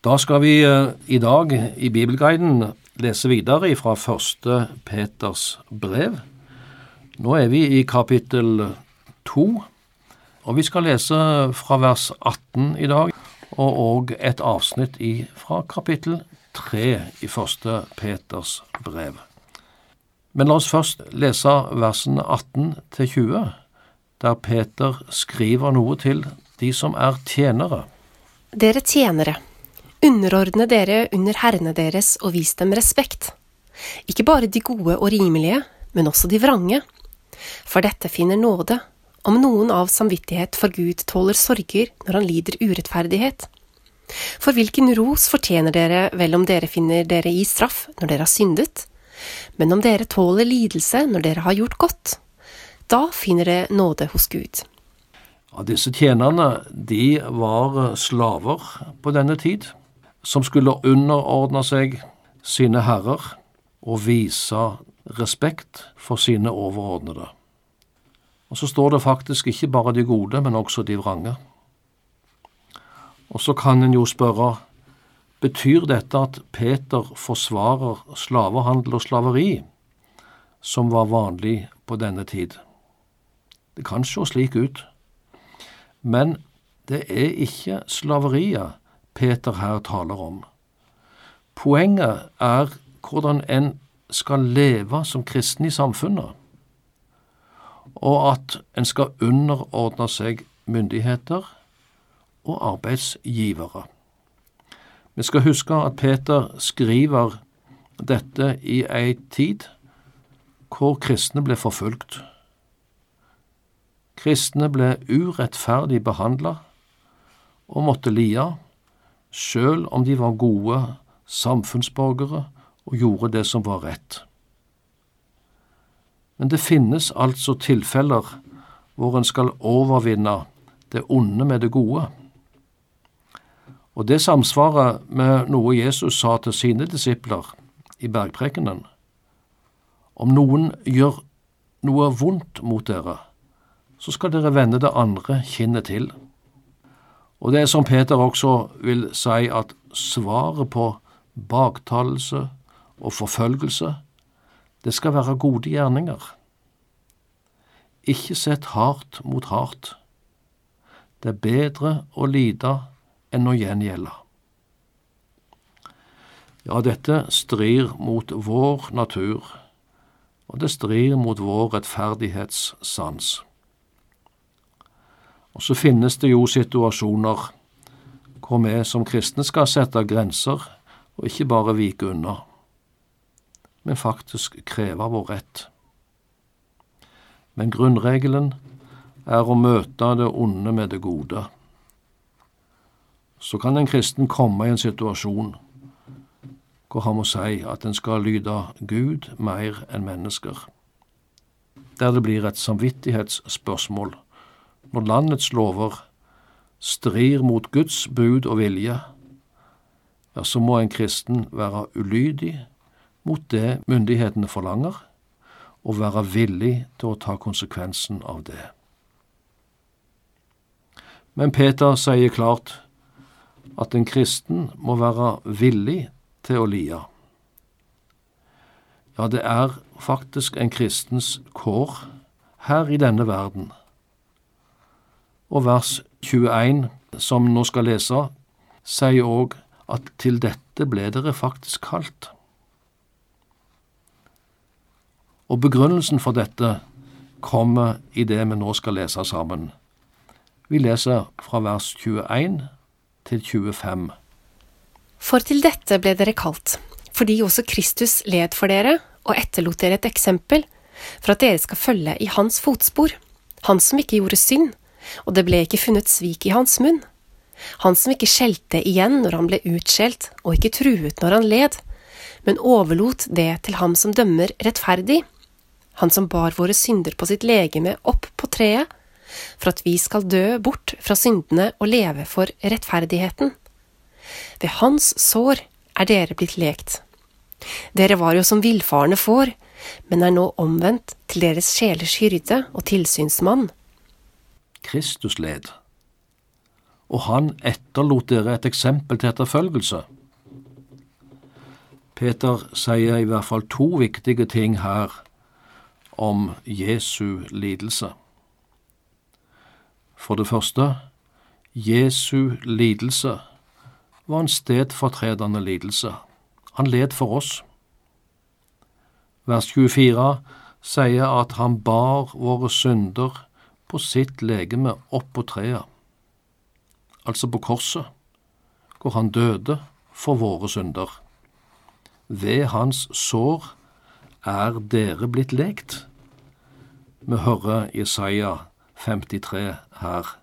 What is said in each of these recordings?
Da skal vi eh, i dag i Bibelguiden lese videre fra første Peters brev. Nå er vi i kapittel to, og vi skal lese fra vers 18 i dag, og òg et avsnitt fra kapittel tre i første Peters brev. Men la oss først lese versene 18 til 20, der Peter skriver noe til de som er tjenere. Dere tjenere, underordne dere under herrene deres og vis dem respekt. Ikke bare de gode og rimelige, men også de vrange. For dette finner nåde, om noen av samvittighet for Gud tåler sorger når han lider urettferdighet. For hvilken ros fortjener dere vel om dere finner dere i straff når dere har syndet? Men om dere tåler lidelse når dere har gjort godt, da finner dere nåde hos Gud. Ja, disse tjenerne de var slaver på denne tid, som skulle underordne seg sine herrer og vise respekt for sine overordnede. Og så står det faktisk ikke bare de gode, men også de vrange. Og så kan en jo spørre, betyr dette at Peter forsvarer slavehandel og slaveri, som var vanlig på denne tid? Det kan se slik ut. Men det er ikke slaveriet Peter her taler om. Poenget er hvordan en skal leve som kristen i samfunnet, og at en skal underordne seg myndigheter og arbeidsgivere. Vi skal huske at Peter skriver dette i ei tid hvor kristne ble forfulgt. Kristne ble urettferdig behandla og måtte lide, sjøl om de var gode samfunnsborgere og gjorde det som var rett. Men det finnes altså tilfeller hvor en skal overvinne det onde med det gode. Og det samsvarer med noe Jesus sa til sine disipler i bergprekenen. Om noen gjør noe vondt mot dere, så skal dere vende det andre kinnet til. Og det er som Peter også vil si, at svaret på baktalelse og forfølgelse, det skal være gode gjerninger. Ikke sett hardt mot hardt. Det er bedre å lide enn å gjengjelde. Ja, dette strir mot vår natur, og det strir mot vår rettferdighetssans. Og så finnes det jo situasjoner hvor vi som kristne skal sette grenser, og ikke bare vike unna, men faktisk kreve vår rett. Men grunnregelen er å møte det onde med det gode. Så kan en kristen komme i en situasjon hvor han må si at en skal lyde Gud mer enn mennesker, der det blir et samvittighetsspørsmål når landets lover strir mot Guds bud og vilje, ja, så må en kristen være ulydig mot det myndighetene forlanger, og være villig til å ta konsekvensen av det. Men Peter sier klart at en kristen må være villig til å lie. Ja, det er faktisk en kristens kår her i denne verden og vers 21, som nå skal lese, sier òg at til dette ble dere faktisk kalt. Og begrunnelsen for dette kommer i det vi nå skal lese sammen. Vi leser fra vers 21 til 25. For til dette ble dere kalt, fordi også Kristus led for dere og etterlot dere et eksempel, for at dere skal følge i hans fotspor, han som ikke gjorde synd, og det ble ikke funnet svik i hans munn. Han som ikke skjelte igjen når han ble utskjelt, og ikke truet når han led, men overlot det til ham som dømmer rettferdig, han som bar våre synder på sitt legeme opp på treet, for at vi skal dø bort fra syndene og leve for rettferdigheten. Ved hans sår er dere blitt lekt. Dere var jo som villfarne får, men er nå omvendt til deres sjelers hyrde og tilsynsmann. Kristus led, og han etterlot dere et eksempel til etterfølgelse. Peter sier i hvert fall to viktige ting her om Jesu lidelse. For det første, Jesu lidelse var en stedfortredende lidelse. Han led for oss. Vers 24 sier at han bar våre synder på sitt legeme opp på treet, altså på korset, hvor han døde for våre synder. Ved hans sår er dere blitt lekt. Vi hører Jesaja 53 her.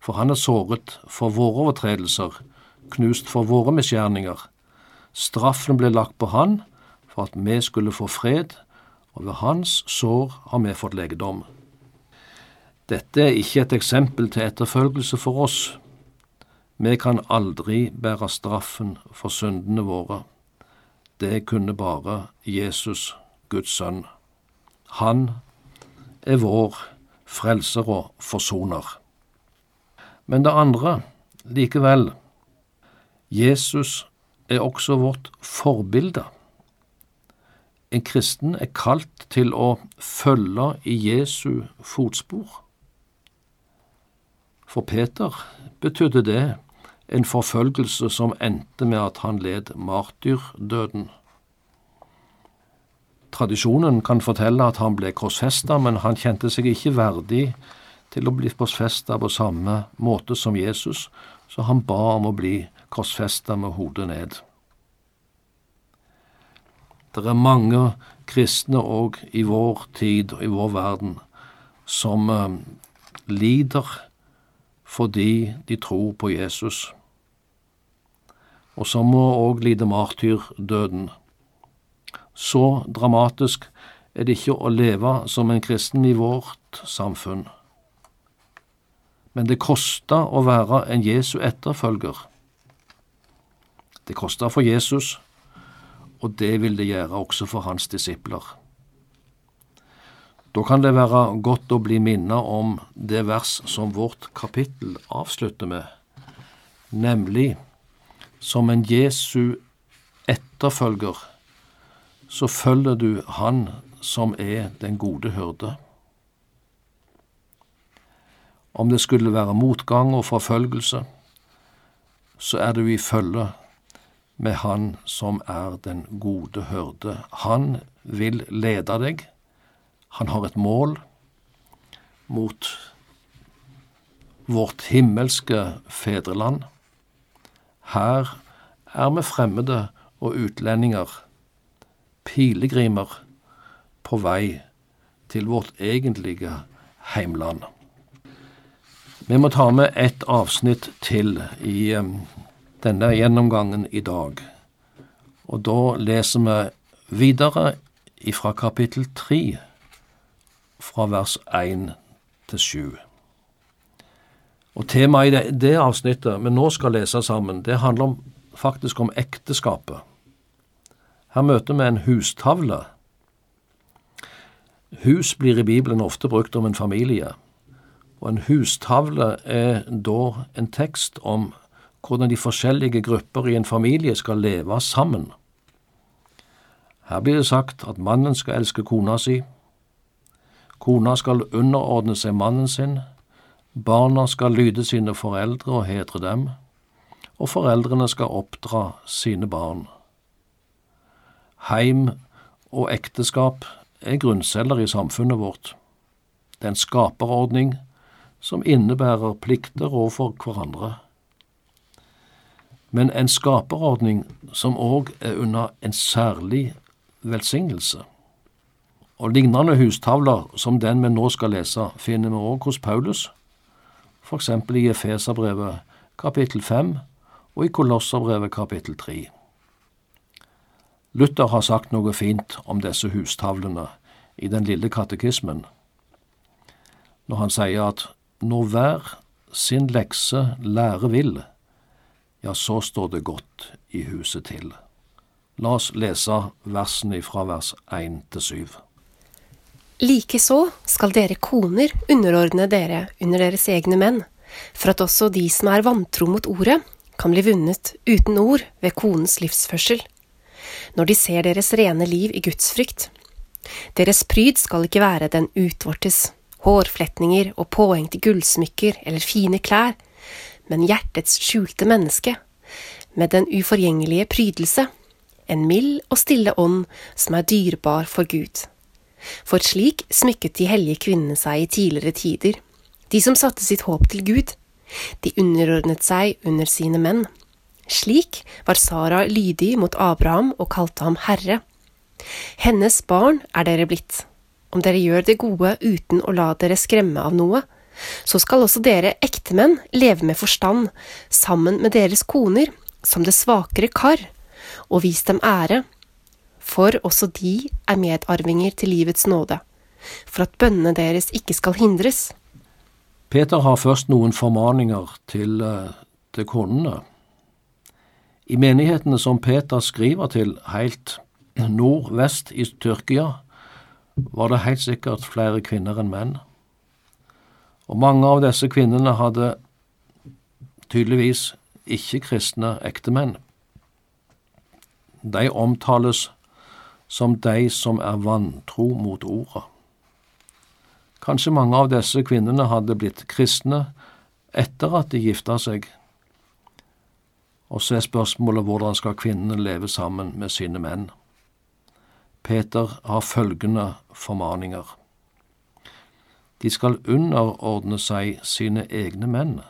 For han er såret for våre overtredelser, knust for våre misgjerninger. Straffen ble lagt på han for at vi skulle få fred, og ved hans sår har vi fått legedom. Dette er ikke et eksempel til etterfølgelse for oss. Vi kan aldri bære straffen for syndene våre. Det kunne bare Jesus, Guds sønn. Han er vår frelser og forsoner. Men det andre, likevel, Jesus er også vårt forbilde. En kristen er kalt til å følge i Jesu fotspor. For Peter betydde det en forfølgelse som endte med at han led martyrdøden. Tradisjonen kan fortelle at han ble korsfesta, men han kjente seg ikke verdig til å bli korsfesta på samme måte som Jesus, så han ba om å bli korsfesta med hodet ned. Det er mange kristne òg i vår tid og i vår verden som uh, lider fordi de tror på Jesus, og så må òg lide martyrdøden. Så dramatisk er det ikke å leve som en kristen i vårt samfunn. Men det kosta å være en Jesu etterfølger. Det kosta for Jesus, og det vil det gjøre også for hans disipler. Da kan det være godt å bli minnet om det vers som vårt kapittel avslutter med, nemlig som en Jesu etterfølger så følger du Han som er den gode hyrde. Om det skulle være motgang og forfølgelse, så er du i følge med Han som er den gode hyrde. Han vil lede deg. Han har et mål mot vårt himmelske fedreland. Her er vi fremmede og utlendinger pilegrimer på vei til vårt egentlige heimland. Vi må ta med ett avsnitt til i denne gjennomgangen i dag. Og da leser vi videre ifra kapittel tre, fra vers 1 til 7. Og Temaet i det, det avsnittet vi nå skal lese sammen, det handler om, faktisk om ekteskapet. Her møter vi en hustavle. Hus blir i Bibelen ofte brukt om en familie, og en hustavle er da en tekst om hvordan de forskjellige grupper i en familie skal leve sammen. Her blir det sagt at mannen skal elske kona si, kona skal underordne seg mannen sin, barna skal lyde sine foreldre og hedre dem, og foreldrene skal oppdra sine barn. Heim og ekteskap er grunnceller i samfunnet vårt. Det er en skaperordning som innebærer plikter overfor hverandre. Men en skaperordning som òg er under en særlig velsignelse. Og lignende hustavler som den vi nå skal lese, finner vi også hos Paulus, f.eks. i Efeserbrevet kapittel 5 og i Kolosserbrevet kapittel 3. Luther har sagt noe fint om disse hustavlene i Den lille katekismen, når han sier at når hver sin lekse lære vil, ja, så står det godt i huset til. La oss lese versene fra vers 1 til 7. Likeså skal dere koner underordne dere under deres egne menn, for at også de som er vantro mot ordet, kan bli vunnet uten ord ved konens livsførsel, når de ser deres rene liv i gudsfrykt. Deres pryd skal ikke være den utvortes, hårfletninger og påhengte gullsmykker eller fine klær, men hjertets skjulte menneske, med den uforgjengelige prydelse, en mild og stille ånd som er dyrebar for Gud. For slik smykket de hellige kvinnene seg i tidligere tider, de som satte sitt håp til Gud. De underordnet seg under sine menn. Slik var Sara lydig mot Abraham og kalte ham herre. Hennes barn er dere blitt. Om dere gjør det gode uten å la dere skremme av noe, så skal også dere ektemenn leve med forstand, sammen med deres koner, som det svakere kar, og vis dem ære, for også de er medarvinger til livets nåde, for at bønnene deres ikke skal hindres. Peter har først noen formaninger til, eh, til konene. I menighetene som Peter skriver til helt nordvest i Tyrkia, var det helt sikkert flere kvinner enn menn. Og mange av disse kvinnene hadde tydeligvis ikke kristne ektemenn. De omtales som de som er vantro mot ordet. Kanskje mange av disse kvinnene hadde blitt kristne etter at de gifta seg. Og så er spørsmålet hvordan skal kvinnene leve sammen med sine menn? Peter har følgende formaninger. De skal underordne seg sine egne menn,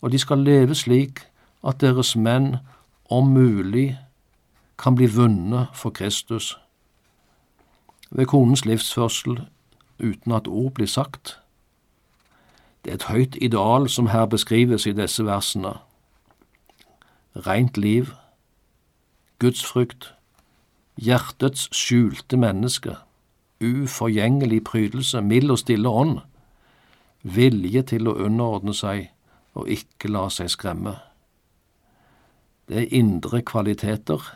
og de skal leve slik at deres menn om mulig kan bli vunnet for Kristus ved konens livsførsel uten at ord blir sagt. Det er et høyt ideal som her beskrives i disse versene. Rent liv, gudsfrykt, hjertets skjulte menneske, uforgjengelig prydelse, mild og stille ånd, vilje til å underordne seg og ikke la seg skremme. Det er indre kvaliteter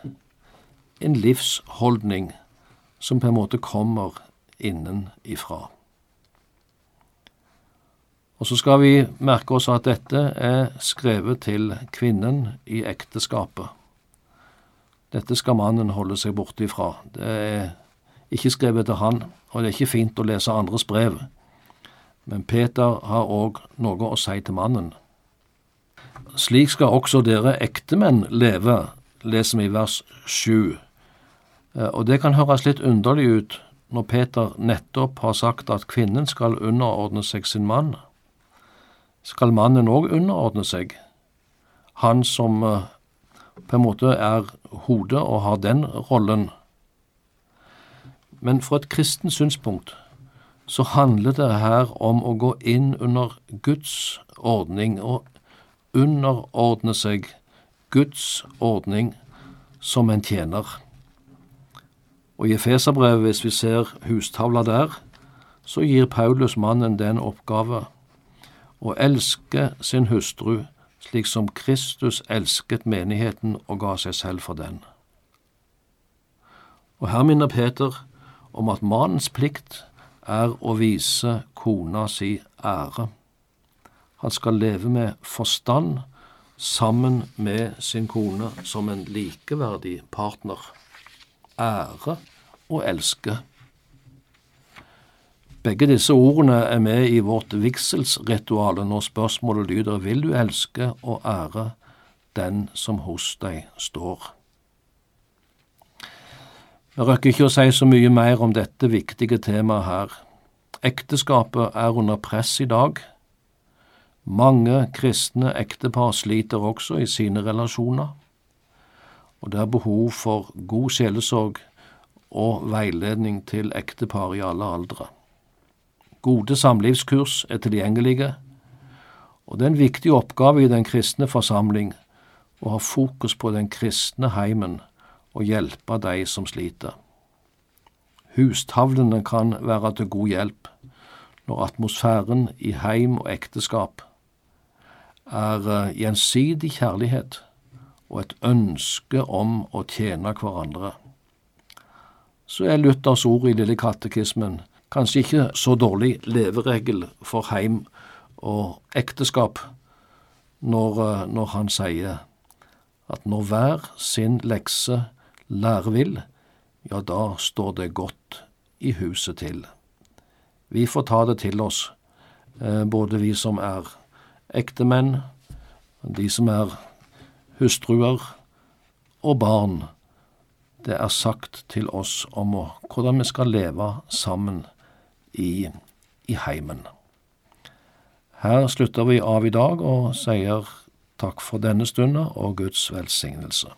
en livsholdning som på en måte kommer innenifra. Og så skal vi merke oss at dette er skrevet til kvinnen i ekteskapet. Dette skal mannen holde seg borte ifra. Det er ikke skrevet til han, og det er ikke fint å lese andres brev. Men Peter har òg noe å si til mannen. Slik skal også dere ektemenn leve, leser vi i vers sju. Eh, og det kan høres litt underlig ut når Peter nettopp har sagt at kvinnen skal underordne seg sin mann. Skal mannen òg underordne seg, han som eh, på en måte er hodet og har den rollen? Men fra et kristent synspunkt så handler det her om å gå inn under Guds ordning og underordne seg Guds ordning som en tjener. Og i Efeserbrevet, hvis vi ser hustavla der, så gir Paulus mannen den oppgave å elske sin hustru slik som Kristus elsket menigheten og ga seg selv for den. Og her minner Peter om at mannens plikt er å vise kona si ære. Han skal leve med forstand sammen med sin kone som en likeverdig partner ære og elske. Begge disse ordene er med i vårt vigselsritual når spørsmålet lyder Vil du elske og ære den som hos deg står? Jeg rekker ikke å si så mye mer om dette viktige temaet her. Ekteskapet er under press i dag. Mange kristne ektepar sliter også i sine relasjoner og det er behov for god sjelesorg og veiledning til ektepar i alle aldre. Gode samlivskurs er tilgjengelige, og det er en viktig oppgave i den kristne forsamling å ha fokus på den kristne heimen og hjelpe de som sliter. Hustavlene kan være til god hjelp når atmosfæren i heim og ekteskap er eh, gjensidig kjærlighet og et ønske om å tjene hverandre. Så er Luthers ord i Lille katekismen kanskje ikke så dårlig leveregel for heim og ekteskap når, eh, når han sier at når hver sin lekse lærer vil, ja, da står det godt i huset til. Vi får ta det til oss, eh, både vi som er ektemenn, de som er hustruer og barn. Det er sagt til oss om hvordan vi skal leve sammen i, i heimen. Her slutter vi av i dag og sier takk for denne stunden og Guds velsignelse.